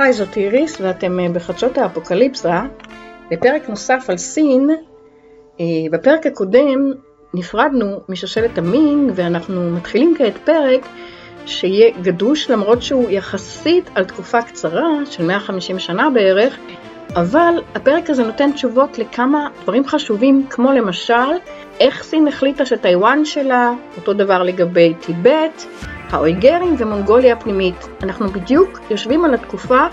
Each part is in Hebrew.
היי, זאת איריס ואתם אה, בחדשות האפוקליפסה, בפרק נוסף על סין. אה, בפרק הקודם נפרדנו משושלת המינג ואנחנו מתחילים כעת פרק שיהיה גדוש למרות שהוא יחסית על תקופה קצרה של 150 שנה בערך, אבל הפרק הזה נותן תשובות לכמה דברים חשובים כמו למשל איך סין החליטה שטיוואן שלה, אותו דבר לגבי טיבט, האויגרים ומונגוליה הפנימית. אנחנו בדיוק יושבים על התקופה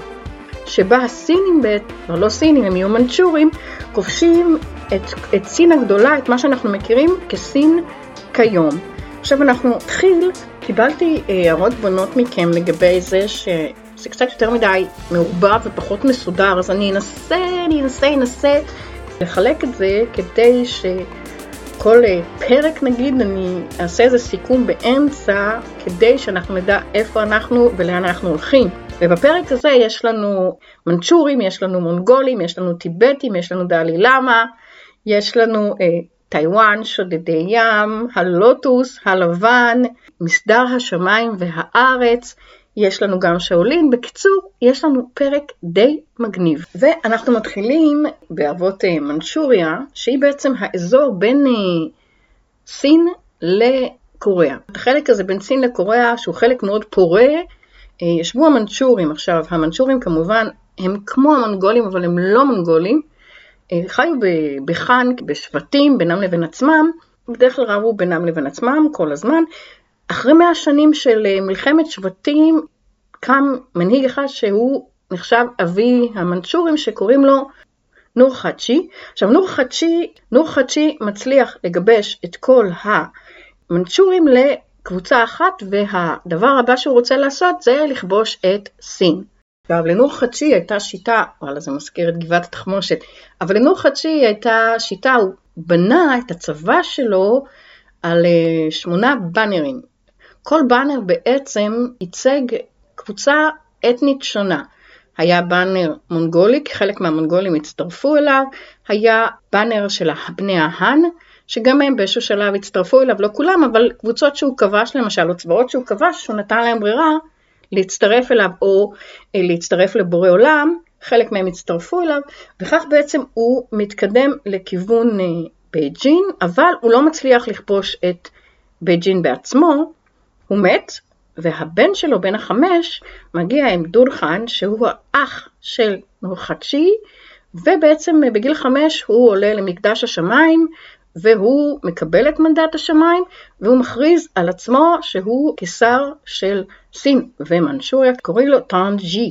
שבה הסינים, כבר לא סינים, הם יהיו מנצ'ורים, כובשים את, את סין הגדולה, את מה שאנחנו מכירים כסין כיום. עכשיו אנחנו נתחיל, קיבלתי אה, הערות בונות מכם לגבי זה שזה קצת יותר מדי מעורבב ופחות מסודר, אז אני אנסה, אני אנסה, אנסה לחלק את זה כדי ש... כל אה, פרק נגיד אני אעשה איזה סיכום באמצע כדי שאנחנו נדע איפה אנחנו ולאן אנחנו הולכים. ובפרק הזה יש לנו מנצ'ורים, יש לנו מונגולים, יש לנו טיבטים, יש לנו דלי למה, יש לנו אה, טיוואן, שודדי ים, הלוטוס, הלבן, מסדר השמיים והארץ, יש לנו גם שאולין. בקיצור, יש לנו פרק די מגניב. ואנחנו מתחילים באבות אה, מנצ'וריה, שהיא בעצם האזור בין אה, סין לקוריאה. החלק הזה בין סין לקוריאה, שהוא חלק מאוד פורה, אה, ישבו המנצ'ורים. עכשיו, המנצ'ורים כמובן הם כמו המונגולים, אבל הם לא מונגולים. חיו בחאן, בשבטים, בינם לבין עצמם, בדרך כלל רבו בינם לבין עצמם כל הזמן, אחרי מאה שנים של אה, מלחמת שבטים קם מנהיג אחד שהוא נחשב אבי המנצ'ורים שקוראים לו נור חדשי. עכשיו נור חדשי, נור חדשי מצליח לגבש את כל המנצ'ורים לקבוצה אחת והדבר הבא שהוא רוצה לעשות זה לכבוש את סין. עכשיו לנור חדשי הייתה שיטה, וואלה זה מזכיר את גבעת התחמושת, אבל לנור חדשי הייתה שיטה, הוא בנה את הצבא שלו על אה, שמונה באנרים. כל באנר בעצם ייצג קבוצה אתנית שונה. היה banner מונגולי, כי חלק מהמונגולים הצטרפו אליו, היה banner של בני ההאן, שגם הם באיזשהו שלב הצטרפו אליו, לא כולם, אבל קבוצות שהוא כבש למשל, או צבאות שהוא כבש, הוא נתן להם ברירה להצטרף אליו או אה, להצטרף לבורא עולם, חלק מהם הצטרפו אליו, וכך בעצם הוא מתקדם לכיוון אה, בייג'ין, אבל הוא לא מצליח לכבוש את בייג'ין בעצמו, הוא מת, והבן שלו, בן החמש, מגיע עם דורחן, שהוא האח של נורחצ'י, ובעצם בגיל חמש הוא עולה למקדש השמיים, והוא מקבל את מנדט השמיים, והוא מכריז על עצמו שהוא קיסר של סין ומנשוריה, קוראים לו טאנג'י.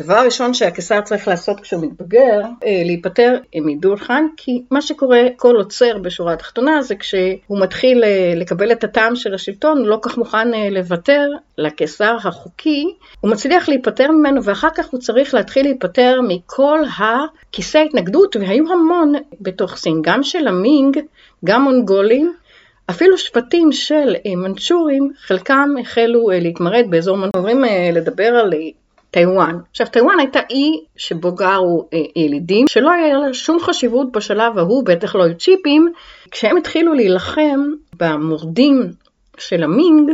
הדבר הראשון שהקיסר צריך לעשות כשהוא מתבגר, אה, להיפטר מדולחן, כי מה שקורה, כל עוצר בשורה התחתונה זה כשהוא מתחיל אה, לקבל את הטעם של השלטון, הוא לא כך מוכן אה, לוותר לקיסר החוקי, הוא מצליח להיפטר ממנו ואחר כך הוא צריך להתחיל להיפטר מכל כיסי ההתנגדות, והיו המון בתוך סין, גם של המינג, גם מונגולים, אפילו שבטים של מנצ'ורים, חלקם החלו להתמרד באזור מונגולים. עוברים לדבר על טיוואן. עכשיו טיוואן הייתה אי שבו גרו אה, ילידים שלא היה לה שום חשיבות בשלב ההוא, בטח לא היו צ'יפים. כשהם התחילו להילחם במורדים של המינג,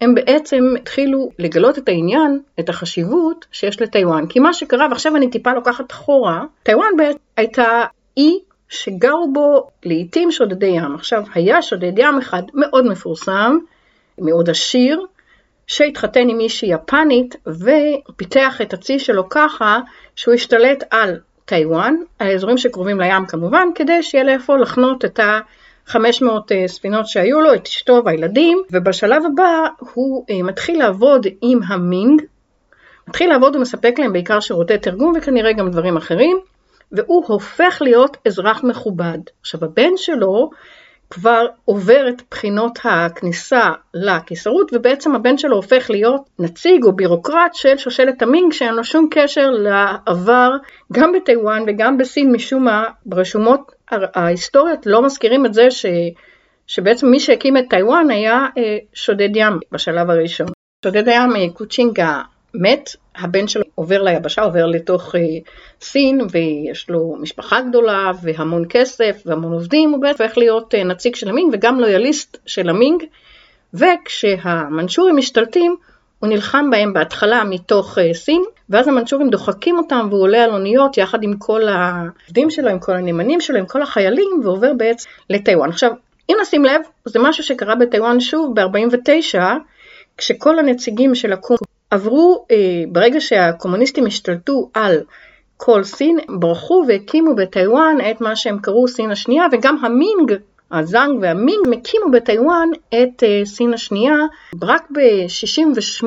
הם בעצם התחילו לגלות את העניין, את החשיבות שיש לטיוואן. כי מה שקרה, ועכשיו אני טיפה לוקחת אחורה, טיוואן הייתה אי שגרו בו לעיתים שודדי ים. עכשיו, היה שודד ים אחד מאוד מפורסם, מאוד עשיר, שהתחתן עם מישהי יפנית ופיתח את הצי שלו ככה שהוא השתלט על טיוואן, האזורים שקרובים לים כמובן, כדי שיהיה לו איפה להחנות את ה-500 אה, ספינות שהיו לו, את אשתו והילדים, ובשלב הבא הוא אה, מתחיל לעבוד עם המינג, מתחיל לעבוד ומספק להם בעיקר שירותי תרגום וכנראה גם דברים אחרים, והוא הופך להיות אזרח מכובד. עכשיו הבן שלו כבר עובר את בחינות הכניסה לקיסרות, ובעצם הבן שלו הופך להיות נציג או בירוקרט של שושלת המינג, שאין לו שום קשר לעבר, גם בטיוואן וגם בסין, משום מה, ברשומות ההיסטוריות לא מזכירים את זה ש... שבעצם מי שהקים את טיוואן היה אה, שודד ים בשלב הראשון. שודד הים אה, קוצ'ינגה מת, הבן שלו עובר ליבשה, עובר לתוך uh, סין, ויש לו משפחה גדולה, והמון כסף, והמון עובדים, הוא בעצם הופך להיות uh, נציג של המינג, וגם לויאליסט של המינג, וכשהמנצ'ורים משתלטים, הוא נלחם בהם בהתחלה מתוך uh, סין, ואז המנצ'ורים דוחקים אותם והוא עולה על אוניות יחד עם כל העובדים שלו, עם כל הנאמנים שלו, עם כל החיילים, ועובר בעצם לטיוואן. עכשיו, אם נשים לב, זה משהו שקרה בטיוואן שוב ב-49, כשכל הנציגים של הקום עברו, אה, ברגע שהקומוניסטים השתלטו על כל סין, ברחו והקימו בטיוואן את מה שהם קראו סין השנייה, וגם המינג הזאנג והמינג הקימו בטיוואן את אה, סין השנייה. רק ב-68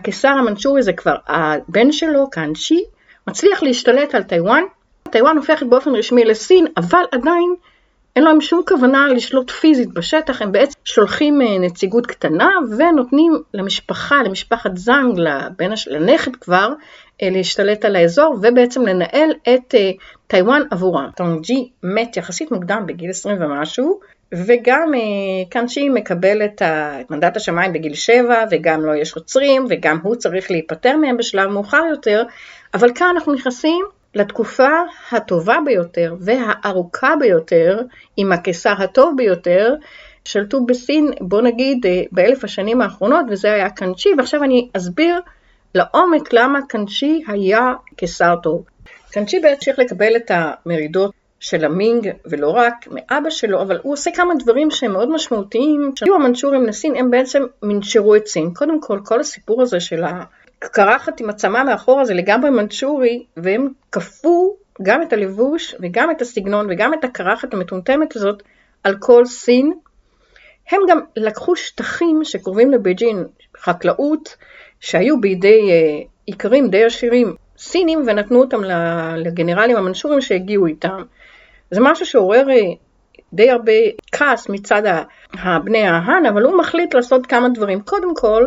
הקיסר המנצ'ורי זה כבר הבן שלו, קאנצ'י, מצליח להשתלט על טיוואן. טיוואן הופכת באופן רשמי לסין, אבל עדיין אין להם שום כוונה לשלוט פיזית בשטח, הם בעצם שולחים אה, נציגות קטנה ונותנים למשפחה, למשפחת זאנג, לבן, לנכד כבר, אה, להשתלט על האזור ובעצם לנהל את אה, טיוואן עבורם. שונג'י מת יחסית מוקדם בגיל 20 ומשהו, וגם אה, קאנצ'י מקבל את מנדט השמיים בגיל 7, וגם לו לא יש עוצרים, וגם הוא צריך להיפטר מהם בשלב מאוחר יותר, אבל כאן אנחנו נכנסים לתקופה הטובה ביותר והארוכה ביותר, עם הקיסר הטוב ביותר, שלטו בסין, בוא נגיד, אה, באלף השנים האחרונות, וזה היה קאנצ'י, ועכשיו אני אסביר לעומק למה קאנצ'י היה קיסר טוב. קנצ'י צריך לקבל את המרידות של המינג, ולא רק, מאבא שלו, אבל הוא עושה כמה דברים שהם מאוד משמעותיים. כשהיו המנצ'ורים לסין, הם בעצם מנשרו את סין. קודם כל, כל הסיפור הזה של הקרחת עם הצמא מאחורה זה לגמרי מנצ'ורי, והם כפו גם את הלבוש, וגם את הסגנון, וגם את הקרחת המטומטמת הזאת על כל סין. הם גם לקחו שטחים שקרובים לבייג'ין, חקלאות, שהיו בידי אה, איכרים די עשירים סינים ונתנו אותם לגנרלים המנשורים שהגיעו איתם. זה משהו שעורר אה, די הרבה כעס מצד הבני ההאן, אבל הוא מחליט לעשות כמה דברים. קודם כל,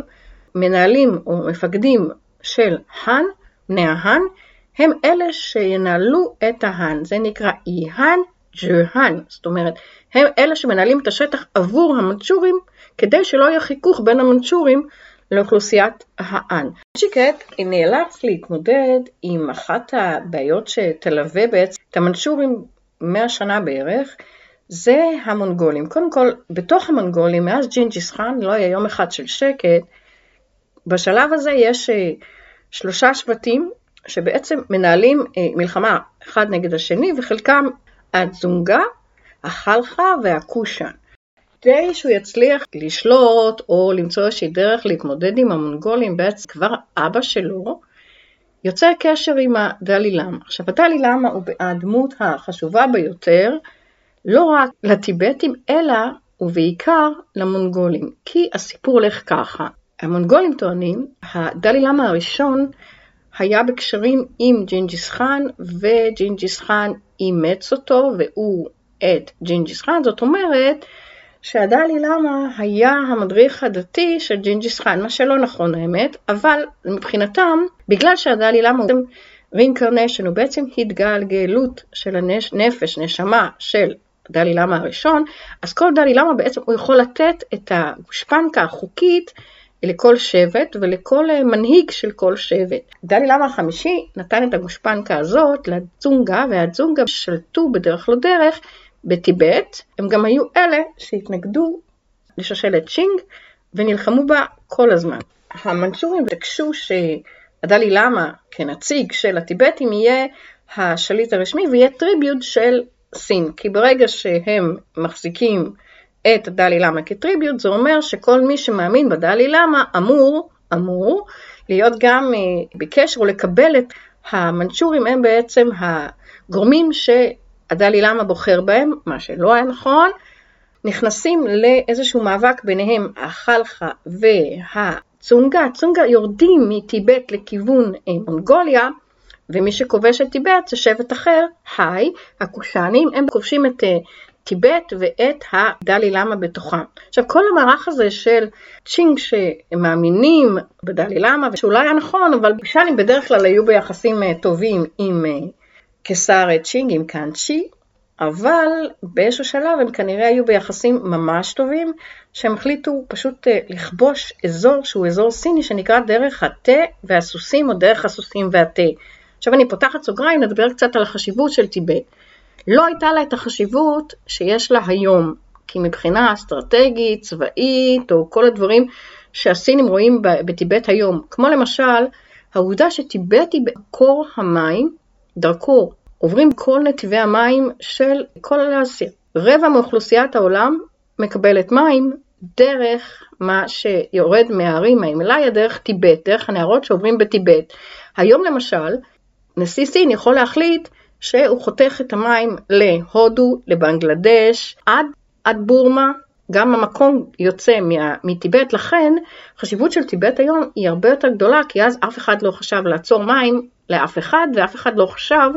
מנהלים או מפקדים של האן, בני ההאן, הם אלה שינהלו את ההאן. זה נקרא אי-האן, ג'ו-האן. זאת אומרת, הם אלה שמנהלים את השטח עבור המנצ'ורים, כדי שלא יהיה חיכוך בין המנצ'ורים לאוכלוסיית האן. שיקט נאלץ להתמודד עם אחת הבעיות שתלווה בעצם את המנצ'ורים 100 שנה בערך, זה המונגולים. קודם כל, בתוך המונגולים, מאז ג'ינג'יס חאן לא היה יום אחד של שקט. בשלב הזה יש אה, שלושה שבטים שבעצם מנהלים אה, מלחמה אחד נגד השני, וחלקם הזונגה, החלחה והקושאן. כדי שהוא יצליח לשלוט או למצוא איזושהי דרך להתמודד עם המונגולים, בעצם כבר אבא שלו יוצר קשר עם הדלי למה. עכשיו הדלי למה הוא הדמות החשובה ביותר, לא רק לטיבטים, אלא ובעיקר למונגולים. כי הסיפור הולך ככה, המונגולים טוענים, הדלאי לאמה הראשון היה בקשרים עם ג'ינג'יס חאן, וג'ינג'יס חאן אימץ אותו והוא את ג'ינג'יס חאן, זאת אומרת שהדלאי לאמה היה המדריך הדתי של ג'ינג'יס חאן, מה שלא נכון האמת, אבל מבחינתם, בגלל שהדלאי לאמה הוא reincarnation, הוא בעצם התגלגלות של הנפש, נשמה של דלי למה הראשון, אז כל דלי למה בעצם הוא יכול לתת את הגושפנקה החוקית לכל שבט ולכל מנהיג של כל שבט. דלי למה החמישי נתן את הגושפנקה הזאת לצונגה, והצונגה שלטו בדרך לא דרך בטיבט, הם גם היו אלה שהתנגדו לשושלת צ'ינג ונלחמו בה כל הזמן. המנצ'ורים ביקשו שהדלי למה כנציג של הטיבטים יהיה השליט הרשמי ויהיה טריביוט של סין, כי ברגע שהם מחזיקים את הדלי למה כטריביוט, זה אומר שכל מי שמאמין בדלי למה אמור, אמור, להיות גם אה, בקשר או לקבל את המנצ'ורים, הם בעצם הגורמים ש... הדלי למה בוחר בהם, מה שלא היה נכון, נכנסים לאיזשהו מאבק ביניהם החלחה והצונגה. הצונגה יורדים מטיבט לכיוון אה, מונגוליה, ומי שכובש את טיבט זה שבט אחר, היי, הקושאנים, הם כובשים את אה, טיבט ואת הדלי למה בתוכם. עכשיו כל המערך הזה של צ'ינג שמאמינים בדלי למה, ושאולי היה נכון, אבל בשאלים בדרך כלל היו ביחסים אה, טובים עם קיסר צ'ינג עם קאנצ'י, אבל באיזשהו שלב הם כנראה היו ביחסים ממש טובים, שהם החליטו פשוט אה, לכבוש אזור שהוא אזור סיני שנקרא דרך התה והסוסים או דרך הסוסים והתה. עכשיו אני פותחת סוגריים, נדבר קצת על החשיבות של טיבט. לא הייתה לה את החשיבות שיש לה היום, כי מבחינה אסטרטגית, צבאית, או כל הדברים שהסינים רואים בטיבט היום, כמו למשל העובדה שטיבט היא במקור המים, דרכו עוברים כל נתיבי המים של כל אסיה. רבע מאוכלוסיית העולם מקבלת מים דרך מה שיורד מההרים מהימלאיה, דרך טיבט, דרך הנהרות שעוברים בטיבט. היום למשל, נשיא סין יכול להחליט שהוא חותך את המים להודו, לבנגלדש, עד, עד בורמה, גם המקום יוצא מטיבט, לכן חשיבות של טיבט היום היא הרבה יותר גדולה, כי אז אף אחד לא חשב לעצור מים לאף אחד, ואף אחד לא חשב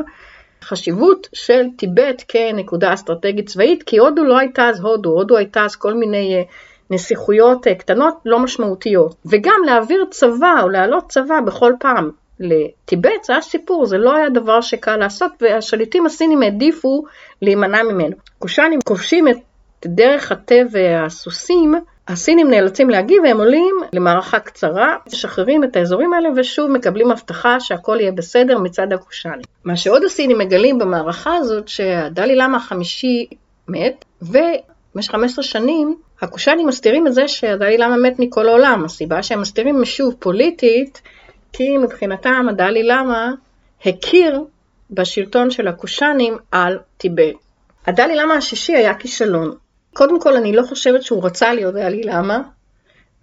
חשיבות של טיבט כנקודה אסטרטגית צבאית, כי הודו לא הייתה אז הודו, הודו הייתה אז כל מיני אה, נסיכויות אה, קטנות לא משמעותיות. וגם להעביר צבא או להעלות צבא בכל פעם לטיבט זה היה סיפור, זה לא היה דבר שקל לעשות, והשליטים הסינים העדיפו להימנע ממנו. קושאנים כובשים את דרך התה והסוסים, הסינים נאלצים להגיב והם עולים למערכה קצרה, משחררים את האזורים האלה ושוב מקבלים הבטחה שהכל יהיה בסדר מצד הקושאנים. מה שעוד הסינים מגלים במערכה הזאת שהדלי למה החמישי מת, ובמשך 15 שנים הקושאנים מסתירים את זה שהדלי למה מת מכל העולם. הסיבה שהם מסתירים שוב פוליטית, כי מבחינתם הדלי למה הכיר בשלטון של הקושאנים על טיבט. הדלי למה השישי היה כישלון. קודם כל, אני לא חושבת שהוא רצה להיות דלי למה,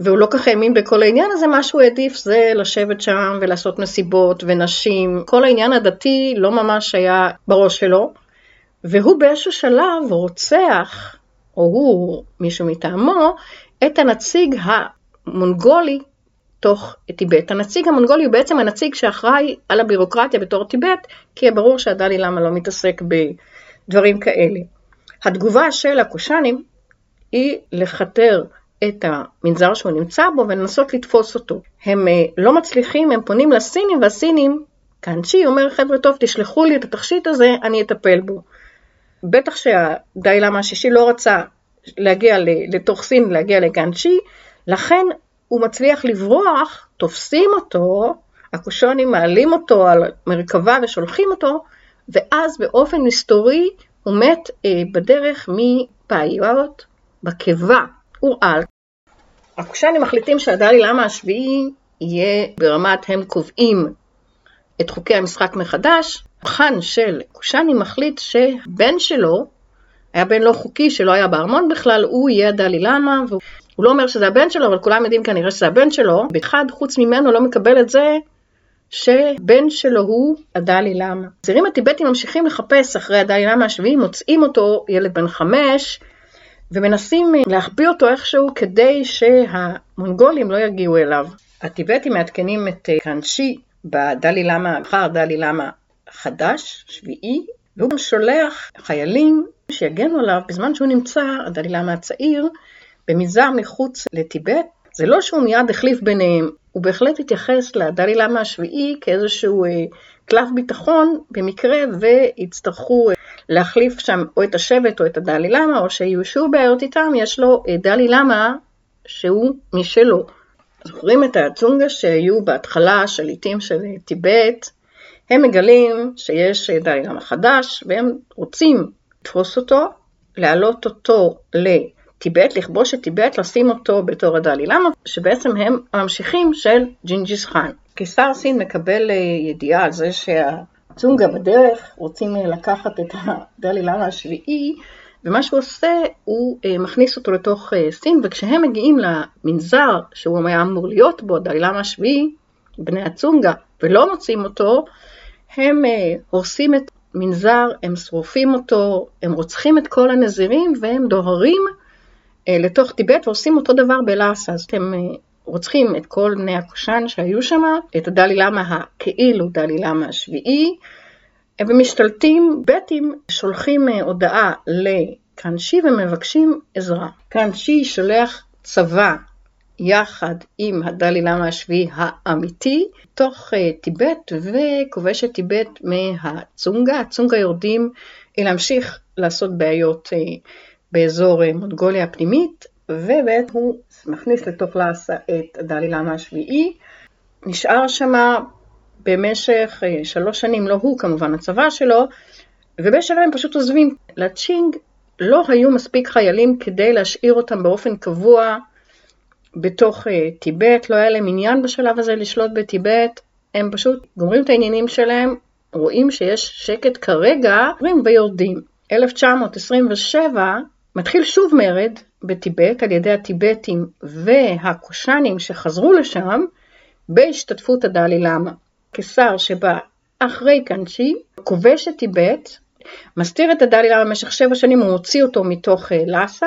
והוא לא כך האמין בכל העניין הזה, מה שהוא העדיף זה לשבת שם ולעשות מסיבות ונשים. כל העניין הדתי לא ממש היה בראש שלו, והוא באיזשהו שלב רוצח, או הוא, מישהו מטעמו, את הנציג המונגולי תוך טיבט. הנציג המונגולי הוא בעצם הנציג שאחראי על הבירוקרטיה בתור טיבט, כי ברור שהדלי למה לא מתעסק בדברים כאלה. התגובה של הקושאנים היא לכתר את המנזר שהוא נמצא בו ולנסות לתפוס אותו. הם אה, לא מצליחים, הם פונים לסינים והסינים, קאנצ'י אומר חבר'ה טוב תשלחו לי את התכשיט הזה, אני אטפל בו. בטח שהדאי למה השישי לא רצה להגיע לתוך סין, להגיע לגאנצ'י, לכן הוא מצליח לברוח, תופסים אותו, הקושונים מעלים אותו על מרכבה ושולחים אותו, ואז באופן מסתורי הוא מת אה, בדרך מבעיות בקיבה, אורעל. הקושנים מחליטים שהדלי למה השביעי יהיה ברמת הם קובעים את חוקי המשחק מחדש. חאן של קושני מחליט שבן שלו, היה בן לא חוקי שלא היה בארמון בכלל, הוא יהיה הדלי למה, והוא לא אומר שזה הבן שלו, אבל כולם יודעים כנראה שזה הבן שלו, ואחד חוץ ממנו לא מקבל את זה שבן שלו הוא הדלי למה. הצעירים הטיבטים ממשיכים לחפש אחרי הדלי למה השביעי, מוצאים אותו, ילד בן חמש, ומנסים להחביא אותו איכשהו כדי שהמונגולים לא יגיעו אליו. הטיבטים מעדכנים את קאנשי בדלי למה, אחר דלי למה חדש, שביעי, והוא שולח חיילים שיגנו עליו בזמן שהוא נמצא, הדלי למה הצעיר, במזער מחוץ לטיבט. זה לא שהוא מיד החליף ביניהם, הוא בהחלט התייחס לדלי למה השביעי כאיזשהו אה, קלף ביטחון במקרה ויצטרכו אה, להחליף שם או את השבט או את הדלי למה או שיהיו שוב בעיות איתם, יש לו אה, דלי למה שהוא משלו. זוכרים את הצונגה שהיו בהתחלה שליטים של טיבט, הם מגלים שיש דלאי לאמה חדש והם רוצים לתפוס אותו, להעלות אותו ל... טיבט, לכבוש את טיבט, לשים אותו בתור הדלאי לאמה, שבעצם הם הממשיכים של ג'ינג'יס חאן. קיסר סין מקבל אה, ידיעה על זה שהצונגה בדרך רוצים אה, לקחת את הדלאי לאמה השביעי, ומה שהוא עושה, הוא אה, מכניס אותו לתוך סין, וכשהם מגיעים למנזר שהוא היה אמור להיות בו, הדלי למה השביעי, בני הצונגה, ולא מוצאים אותו, הם הורסים את מנזר, הם שרופים אותו, הם רוצחים את כל הנזירים והם דוהרים לתוך טיבט ועושים אותו דבר בלאסה. אז אתם אה, רוצחים את כל בני הקושאן שהיו שם, את הדלי למה הכאילו דלי למה השביעי, אה, ומשתלטים, בטים שולחים הודעה לקאנשי ומבקשים עזרה. קאנשי שולח צבא יחד עם הדלי למה השביעי האמיתי, תוך טיבט וכובש את טיבט מהצונגה. הצונגה יורדים להמשיך לעשות בעיות באזור אה, מונגוליה הפנימית, ובעצם הוא מכניס לתוך לאסה את הדלי למה השביעי, נשאר שם במשך אה, שלוש שנים, לא הוא כמובן, הצבא שלו, ובשלב הם פשוט עוזבים. לצ'ינג לא היו מספיק חיילים כדי להשאיר אותם באופן קבוע בתוך uh, טיבט, לא היה להם עניין בשלב הזה לשלוט בטיבט, הם פשוט גומרים את העניינים שלהם, רואים שיש שקט כרגע, ויורדים. 1927 מתחיל שוב מרד בטיבט על ידי הטיבטים והקושאנים שחזרו לשם בהשתתפות הדלי למה. קיסר שבא אחרי קנצ'י, כובש את טיבט, מסתיר את הדלי למה במשך שבע שנים, הוא מוציא אותו מתוך אה, לאסה,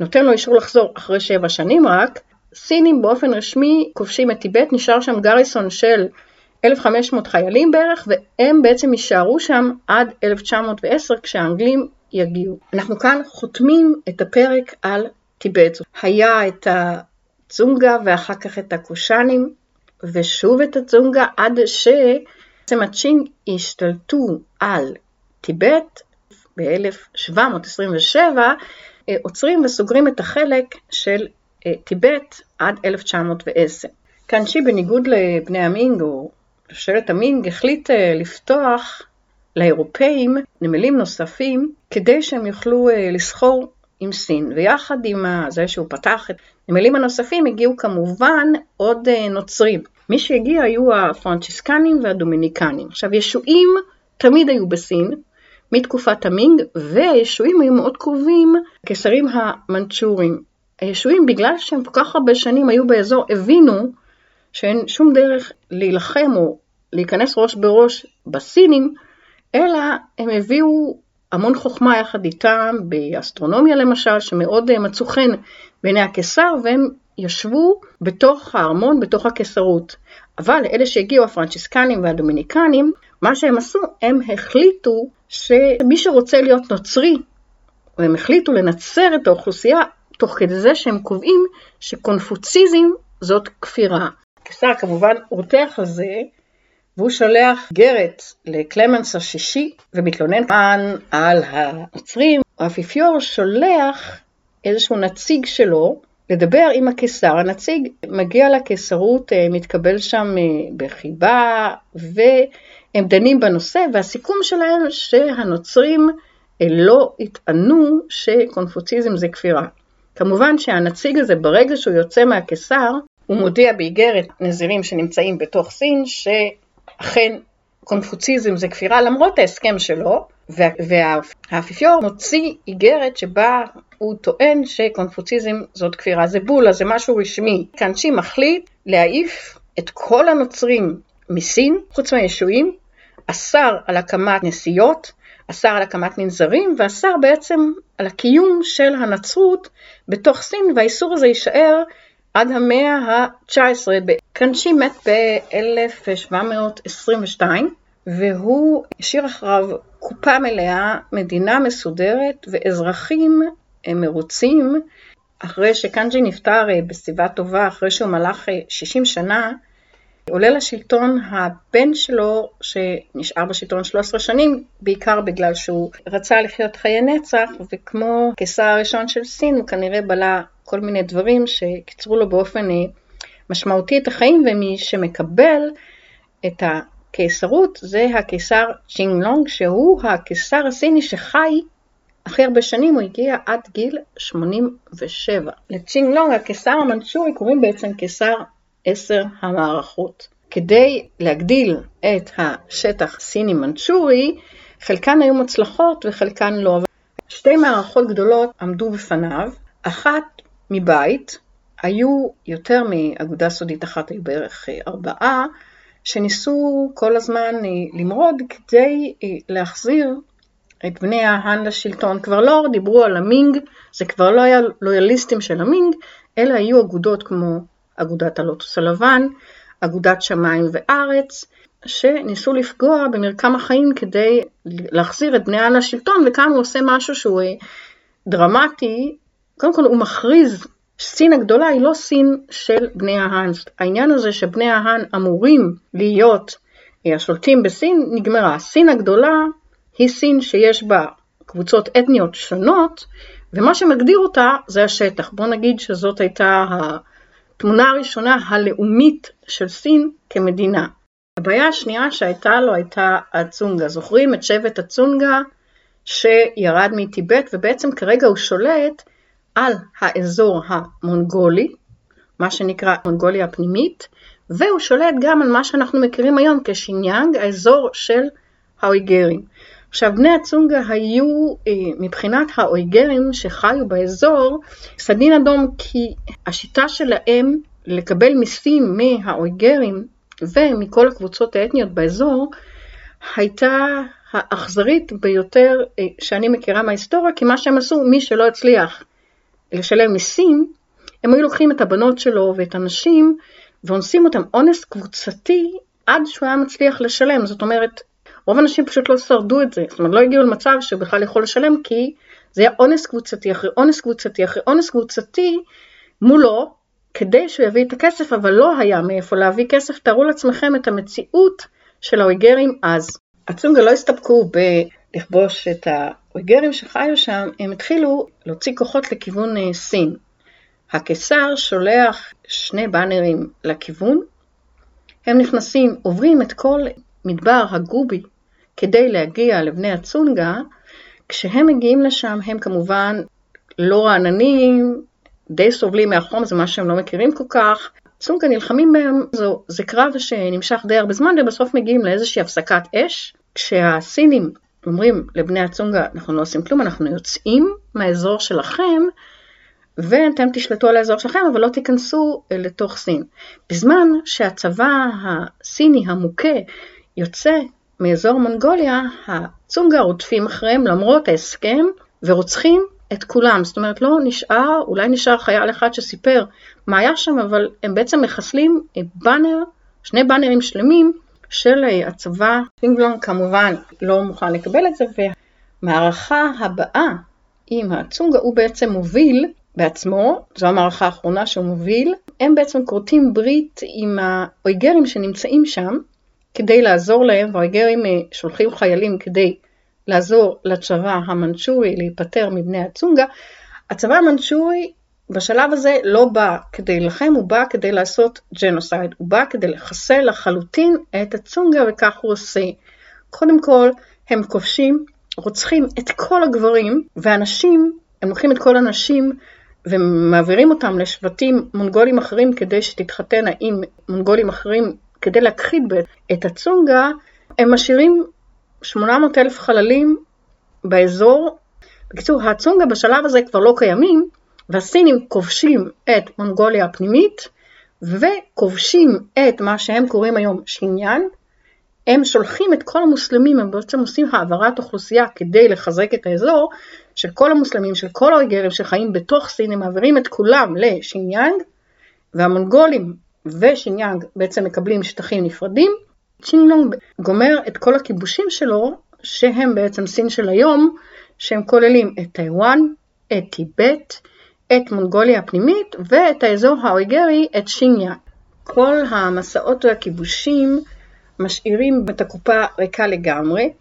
נותן לו אישור לחזור אחרי שבע שנים רק, סינים באופן רשמי כובשים את טיבט, נשאר שם גריסון של 1,500 חיילים בערך, והם בעצם יישארו שם עד 1910 כשהאנגלים יגיעו. אנחנו כאן חותמים את הפרק על טיבט. היה את הצונגה ואחר כך את הקושאנים, ושוב את הצונגה עד שבעצם הצ'ינג השתלטו על טיבט ב-1727, אה, עוצרים וסוגרים את החלק של אה, טיבט עד 1910. קאנצ'י בניגוד לבני המינג או לשושלת המינג החליט אה, לפתוח לאירופאים נמלים נוספים כדי שהם יוכלו לסחור עם סין ויחד עם זה שהוא פתח את הנמלים הנוספים הגיעו כמובן עוד נוצרים. מי שהגיע היו הפרנצ'יסקנים והדומיניקנים. עכשיו ישועים תמיד היו בסין מתקופת המינג והישועים היו מאוד קרובים לקיסרים המנצ'ורים. הישועים בגלל שהם כל כך הרבה שנים היו באזור הבינו שאין שום דרך להילחם או להיכנס ראש בראש בסינים, אלא הם הביאו המון חוכמה יחד איתם באסטרונומיה למשל, שמאוד מצאו חן בעיני הקיסר, והם ישבו בתוך הארמון, בתוך הקיסרות. אבל אלה שהגיעו, הפרנצ'יסקנים והדומיניקנים, מה שהם עשו, הם החליטו שמי שרוצה להיות נוצרי, והם החליטו לנצר את האוכלוסייה תוך כדי זה שהם קובעים שקונפוציזם זאת כפירה. הקיסר כמובן רותח על זה, והוא שולח גרת לקלמנס השישי ומתלונן כאן על הנוצרים. האפיפיור שולח איזשהו נציג שלו לדבר עם הקיסר. הנציג מגיע לקיסרות, אה, מתקבל שם אה, בחיבה, והם דנים בנושא, והסיכום שלהם שהנוצרים אה, לא יטענו שקונפוציזם זה כפירה. כמובן שהנציג הזה, ברגע שהוא יוצא מהקיסר, הוא מודיע באיגרת נזירים שנמצאים בתוך סין, שאכן קונפוציזם זה כפירה למרות ההסכם שלו, והאפיפיור מוציא איגרת שבה הוא טוען שקונפוציזם זאת כפירה, זה בולה, זה משהו רשמי. קאנצ'י מחליט להעיף את כל הנוצרים מסין, חוץ מהישועים, אסר על הקמת נסיעות, אסר על הקמת מנזרים, ואסר בעצם על הקיום של הנצרות בתוך סין, והאיסור הזה יישאר עד המאה ה-19. קאנצ'י מת ב-1722, והוא השאיר אחריו קופה מלאה, מדינה מסודרת ואזרחים מרוצים. אחרי שקאנג'י נפטר אה, בסביבה טובה, אחרי שהוא מלך 60 אה, שנה, עולה לשלטון הבן שלו, שנשאר בשלטון 13 שנים, בעיקר בגלל שהוא רצה לחיות חיי נצח, וכמו קיסר הראשון של סין, הוא כנראה בלע כל מיני דברים שקיצרו לו באופן אה, משמעותי את החיים, ומי שמקבל את הקיסרות זה הקיסר צ'ינג לונג, שהוא הקיסר הסיני שחי הכי הרבה שנים, הוא הגיע עד גיל 87. לצ'ינג לונג, הקיסר המנצ'ורי, קוראים בעצם קיסר עשר המערכות. כדי להגדיל את השטח סיני-מנצ'ורי, חלקן היו מוצלחות וחלקן לא. שתי מערכות גדולות עמדו בפניו, אחת מבית, היו יותר מאגודה סודית אחת, היו בערך ארבעה, שניסו כל הזמן למרוד כדי להחזיר את בני ההאן לשלטון. כבר לא דיברו על המינג, זה כבר לא היה לויאליסטים של המינג, אלא היו אגודות כמו אגודת הלוטוס הלבן, אגודת שמיים וארץ, שניסו לפגוע במרקם החיים כדי להחזיר את בני העם לשלטון, וכאן הוא עושה משהו שהוא אה, דרמטי. קודם כל הוא מכריז, סין הגדולה היא לא סין של בני ההאן. העניין הזה שבני ההאן אמורים להיות אה, השולטים בסין, נגמרה. סין הגדולה היא סין שיש בה קבוצות אתניות שונות, ומה שמגדיר אותה זה השטח. בוא נגיד שזאת הייתה התמונה הראשונה הלאומית של סין כמדינה. הבעיה השנייה שהייתה לו הייתה הצונגה. זוכרים את שבט הצונגה שירד מטיבט ובעצם כרגע הוא שולט על האזור המונגולי, מה שנקרא מונגוליה הפנימית, והוא שולט גם על מה שאנחנו מכירים היום כשיניאנג, האזור של האויגרים. עכשיו, בני הצונגה היו, אה, מבחינת האויגרים שחיו באזור, סדין אדום כי השיטה שלהם לקבל מיסים מהאויגרים ומכל הקבוצות האתניות באזור, הייתה האכזרית ביותר אה, שאני מכירה מההיסטוריה, כי מה שהם עשו, מי שלא הצליח לשלם מיסים, הם היו לוקחים את הבנות שלו ואת הנשים ואונסים אותם אונס קבוצתי עד שהוא היה מצליח לשלם. זאת אומרת, רוב האנשים פשוט לא שרדו את זה, זאת אומרת לא הגיעו למצב שבכלל יכול לשלם כי זה היה אונס קבוצתי אחרי אונס קבוצתי אחרי אונס קבוצתי מולו כדי שהוא יביא את הכסף, אבל לא היה מאיפה להביא כסף. תארו לעצמכם את המציאות של האויגרים אז. הצונגה לא הסתפקו בלכבוש את האויגרים שחיו שם, הם התחילו להוציא כוחות לכיוון אה, סין. הקיסר שולח שני באנרים לכיוון, הם נכנסים, עוברים את כל מדבר הגובי כדי להגיע לבני הצונגה, כשהם מגיעים לשם הם כמובן לא רעננים, די סובלים מהחום, זה מה שהם לא מכירים כל כך. צונגה נלחמים בהם, זו, זה קרב שנמשך די הרבה זמן ובסוף מגיעים לאיזושהי הפסקת אש. כשהסינים אומרים לבני הצונגה, אנחנו לא עושים כלום, אנחנו יוצאים מהאזור שלכם, ואתם תשלטו על האזור שלכם, אבל לא תיכנסו לתוך סין. בזמן שהצבא הסיני המוכה יוצא מאזור מונגוליה, הצונגה רודפים אחריהם למרות ההסכם, ורוצחים את כולם. זאת אומרת, לא נשאר, אולי נשאר חייל אחד שסיפר מה היה שם, אבל הם בעצם מחסלים באנר, שני באנרים שלמים של הצבא. פינגלון כמובן לא מוכן לקבל את זה, והמערכה הבאה עם הצונגה הוא בעצם מוביל בעצמו, זו המערכה האחרונה שהוא מוביל, הם בעצם כורתים ברית עם האויגרים שנמצאים שם כדי לעזור להם, והאויגרים אה, שולחים חיילים כדי לעזור לצבא המנצ'ורי להיפטר מבני הצונגה. הצבא המנצ'ורי בשלב הזה לא בא כדי להילחם, הוא בא כדי לעשות ג'נוסייד, הוא בא כדי לחסל לחלוטין את הצונגה וכך הוא עושה. קודם כל, הם כובשים, רוצחים את כל הגברים, והנשים, הם לוקחים את כל הנשים ומעבירים אותם לשבטים מונגולים אחרים כדי שתתחתנה עם מונגולים אחרים כדי להכחיד את הצונגה, הם משאירים 800 אלף חללים באזור. בקיצור, הצונגה בשלב הזה כבר לא קיימים, והסינים כובשים את מונגוליה הפנימית, וכובשים את מה שהם קוראים היום שיניאן, הם שולחים את כל המוסלמים, הם בעצם עושים העברת אוכלוסייה כדי לחזק את האזור של כל המוסלמים, של כל האויגרים שחיים בתוך סין, הם מעבירים את כולם לשינג'יאנג, והמונגולים ושינג'יאנג בעצם מקבלים שטחים נפרדים. צ'ינגלונג גומר את כל הכיבושים שלו, שהם בעצם סין של היום, שהם כוללים את טיוואן, את טיבט, את מונגוליה הפנימית ואת האזור האויגרי, את שינג'יאנג. כל המסעות והכיבושים משאירים את הקופה ריקה לגמרי.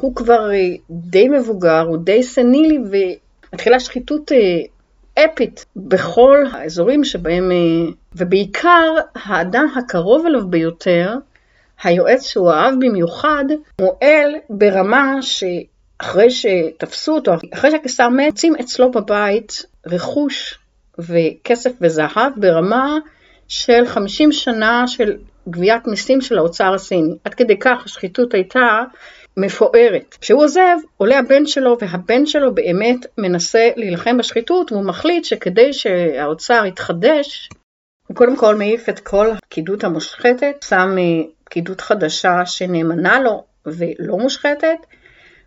הוא כבר אה, די מבוגר, הוא די סנילי ומתחילה שחיתות אה, אפית בכל האזורים שבהם, אה, ובעיקר האדם הקרוב אליו ביותר, היועץ שהוא אהב במיוחד, מועל ברמה שאחרי שתפסו אותו, אחרי שהקיסר מת, מוצאים אצלו בבית רכוש וכסף וזהב ברמה של 50 שנה של גביית מיסים של האוצר הסיני. עד כדי כך השחיתות הייתה מפוארת. כשהוא עוזב, עולה הבן שלו, והבן שלו באמת מנסה להילחם בשחיתות, והוא מחליט שכדי שהאוצר יתחדש, הוא קודם כל מעיף את כל הפקידות המושחתת, שם אה, פקידות חדשה שנאמנה לו ולא מושחתת,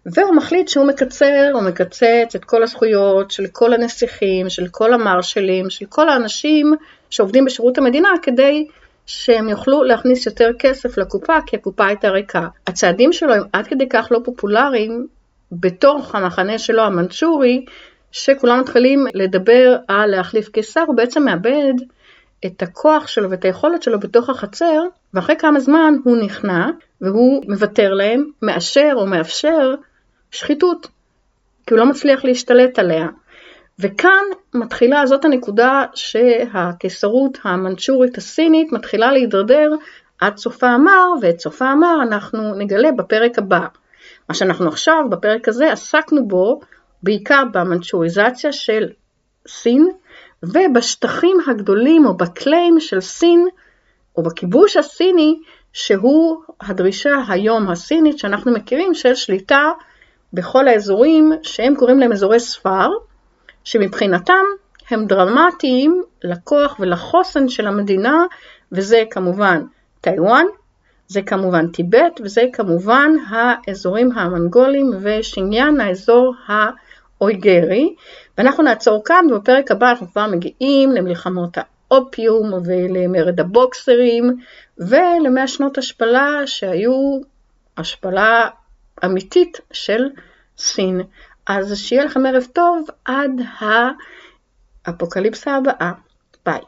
והוא מחליט שהוא מקצר, הוא מקצץ את כל הזכויות של כל הנסיכים, של כל המרשלים, של כל האנשים שעובדים בשירות המדינה כדי שהם יוכלו להכניס יותר כסף לקופה, כי הקופה הייתה ריקה. הצעדים שלו הם עד כדי כך לא פופולריים בתוך המחנה שלו המנצ'ורי, שכולם מתחילים לדבר על להחליף קיסר, הוא בעצם מאבד את הכוח שלו ואת היכולת שלו בתוך החצר, ואחרי כמה זמן הוא נכנע והוא מוותר להם, מאשר או מאפשר שחיתות, כי הוא לא מצליח להשתלט עליה. וכאן מתחילה, זאת הנקודה שהקיסרות המנצ'ורית הסינית מתחילה להידרדר עד סופה המר, ואת סופה המר אנחנו נגלה בפרק הבא. מה שאנחנו עכשיו, בפרק הזה, עסקנו בו בעיקר במנצ'וריזציה של סין, ובשטחים הגדולים או בקליים של סין או בכיבוש הסיני, שהוא הדרישה היום הסינית שאנחנו מכירים של שליטה בכל האזורים שהם קוראים להם אזורי ספר, שמבחינתם הם דרמטיים לכוח ולחוסן של המדינה, וזה כמובן טיוואן, זה כמובן טיבט, וזה כמובן האזורים המנגולים ושינג'אן, האזור האויגרי. ואנחנו נעצור כאן, ובפרק הבא אנחנו כבר מגיעים למלחמות האופיום ולמרד הבוקסרים ולמאה שנות השפלה שהיו השפלה אמיתית של סין. אז שיהיה לכם ערב טוב עד האפוקליפסה הבאה. ביי.